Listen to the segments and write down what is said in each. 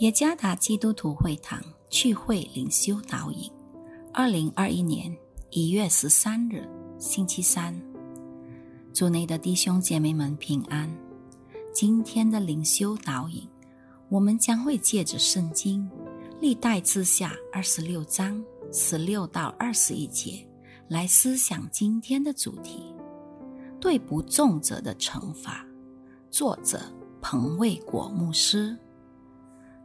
耶加达基督徒会堂聚会灵修导引，二零二一年一月十三日，星期三。主内的弟兄姐妹们平安。今天的灵修导引，我们将会借着圣经历代之下二十六章十六到二十一节来思想今天的主题：对不重者的惩罚。作者彭卫国牧师。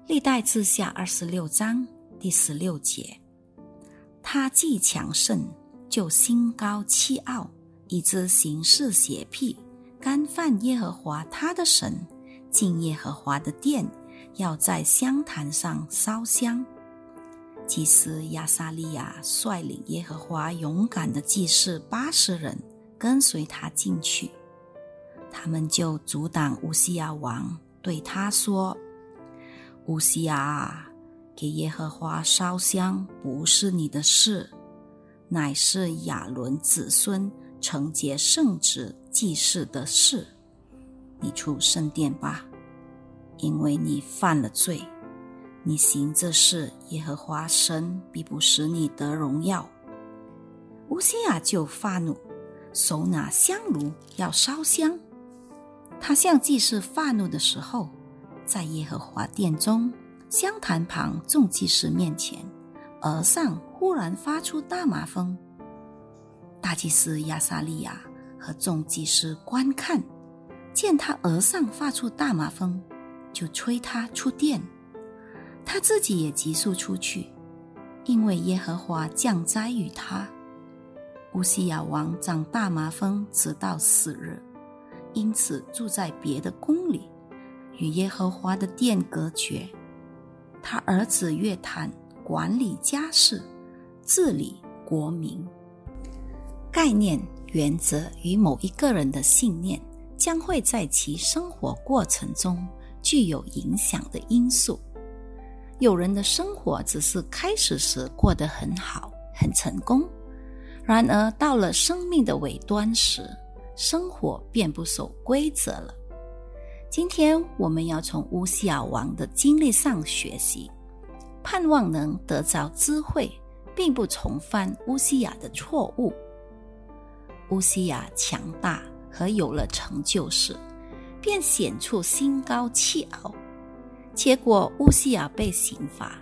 历代志下二十六章第十六节，他既强盛，就心高气傲，以致行事邪僻，干犯耶和华他的神，进耶和华的殿，要在香坛上烧香。祭司亚撒利亚率领耶和华勇敢的祭司八十人跟随他进去，他们就阻挡乌西亚王，对他说。乌西亚，给耶和华烧香不是你的事，乃是亚伦子孙承接圣旨祭祀的事。你出圣殿吧，因为你犯了罪。你行这事，耶和华神必不使你得荣耀。乌西亚就发怒，手拿香炉要烧香。他向祭司发怒的时候。在耶和华殿中香坛旁众祭司面前，额上忽然发出大麻风。大祭司亚撒利亚和众祭司观看，见他额上发出大麻风，就催他出殿。他自己也急速出去，因为耶和华降灾于他。乌西亚王长大麻风直到死日，因此住在别的宫里。与耶和华的殿隔绝，他儿子约坦管理家事，治理国民。概念、原则与某一个人的信念，将会在其生活过程中具有影响的因素。有人的生活只是开始时过得很好、很成功，然而到了生命的尾端时，生活便不守规则了。今天我们要从乌西亚王的经历上学习，盼望能得着智慧，并不重犯乌西亚的错误。乌西亚强大和有了成就时，便显出心高气傲，结果乌西亚被刑罚，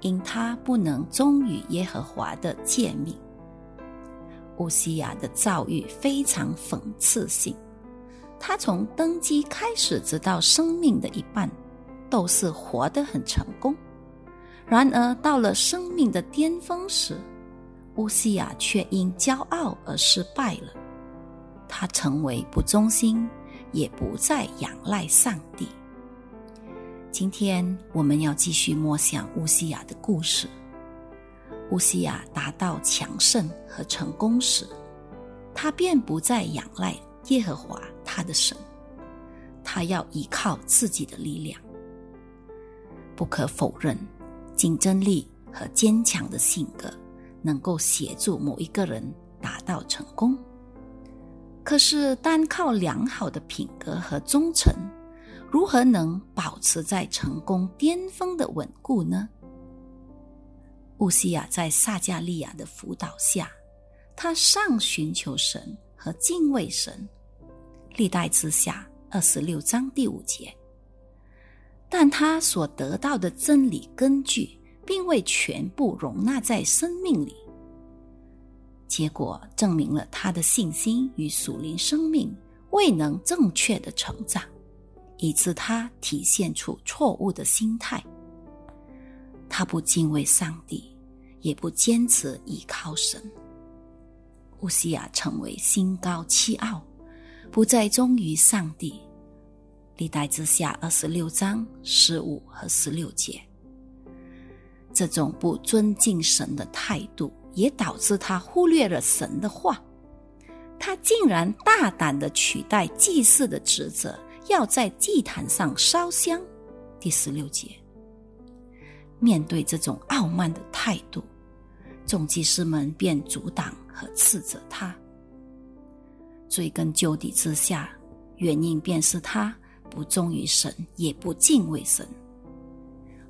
因他不能忠于耶和华的诫命。乌西亚的遭遇非常讽刺性。他从登基开始，直到生命的一半，都是活得很成功。然而，到了生命的巅峰时，乌西亚却因骄傲而失败了。他成为不忠心，也不再仰赖上帝。今天我们要继续默想乌西亚的故事。乌西亚达到强盛和成功时，他便不再仰赖耶和华。他的神，他要依靠自己的力量。不可否认，竞争力和坚强的性格能够协助某一个人达到成功。可是，单靠良好的品格和忠诚，如何能保持在成功巅峰的稳固呢？乌西亚在撒加利亚的辅导下，他上寻求神和敬畏神。历代之下二十六章第五节，但他所得到的真理根据，并未全部容纳在生命里，结果证明了他的信心与属灵生命未能正确的成长，以致他体现出错误的心态。他不敬畏上帝，也不坚持依靠神。乌西亚成为心高气傲。不再忠于上帝，历代之下二十六章十五和十六节，这种不尊敬神的态度，也导致他忽略了神的话。他竟然大胆的取代祭祀的职责，要在祭坛上烧香。第十六节，面对这种傲慢的态度，众祭司们便阻挡和斥责他。追根究底之下，原因便是他不忠于神，也不敬畏神。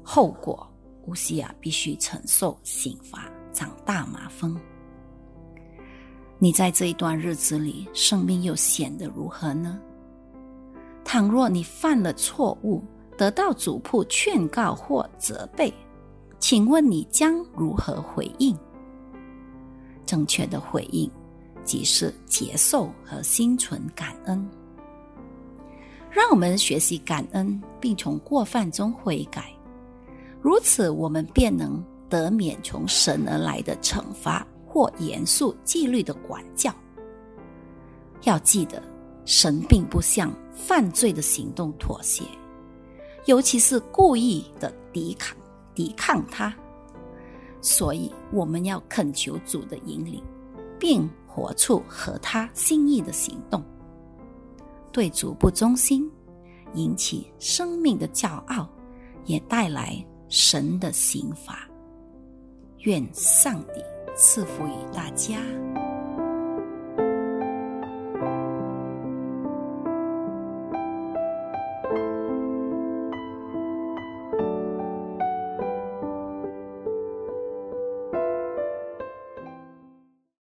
后果，乌西亚必须承受刑罚，长大麻风。你在这一段日子里，生命又显得如何呢？倘若你犯了错误，得到主仆劝告或责备，请问你将如何回应？正确的回应即是接受和心存感恩。让我们学习感恩，并从过犯中悔改，如此我们便能得免从神而来的惩罚或严肃纪律的管教。要记得，神并不向犯罪的行动妥协。尤其是故意的抵抗、抵抗他，所以我们要恳求主的引领，并活处和他心意的行动。对主不忠心，引起生命的骄傲，也带来神的刑罚。愿上帝赐福于大家。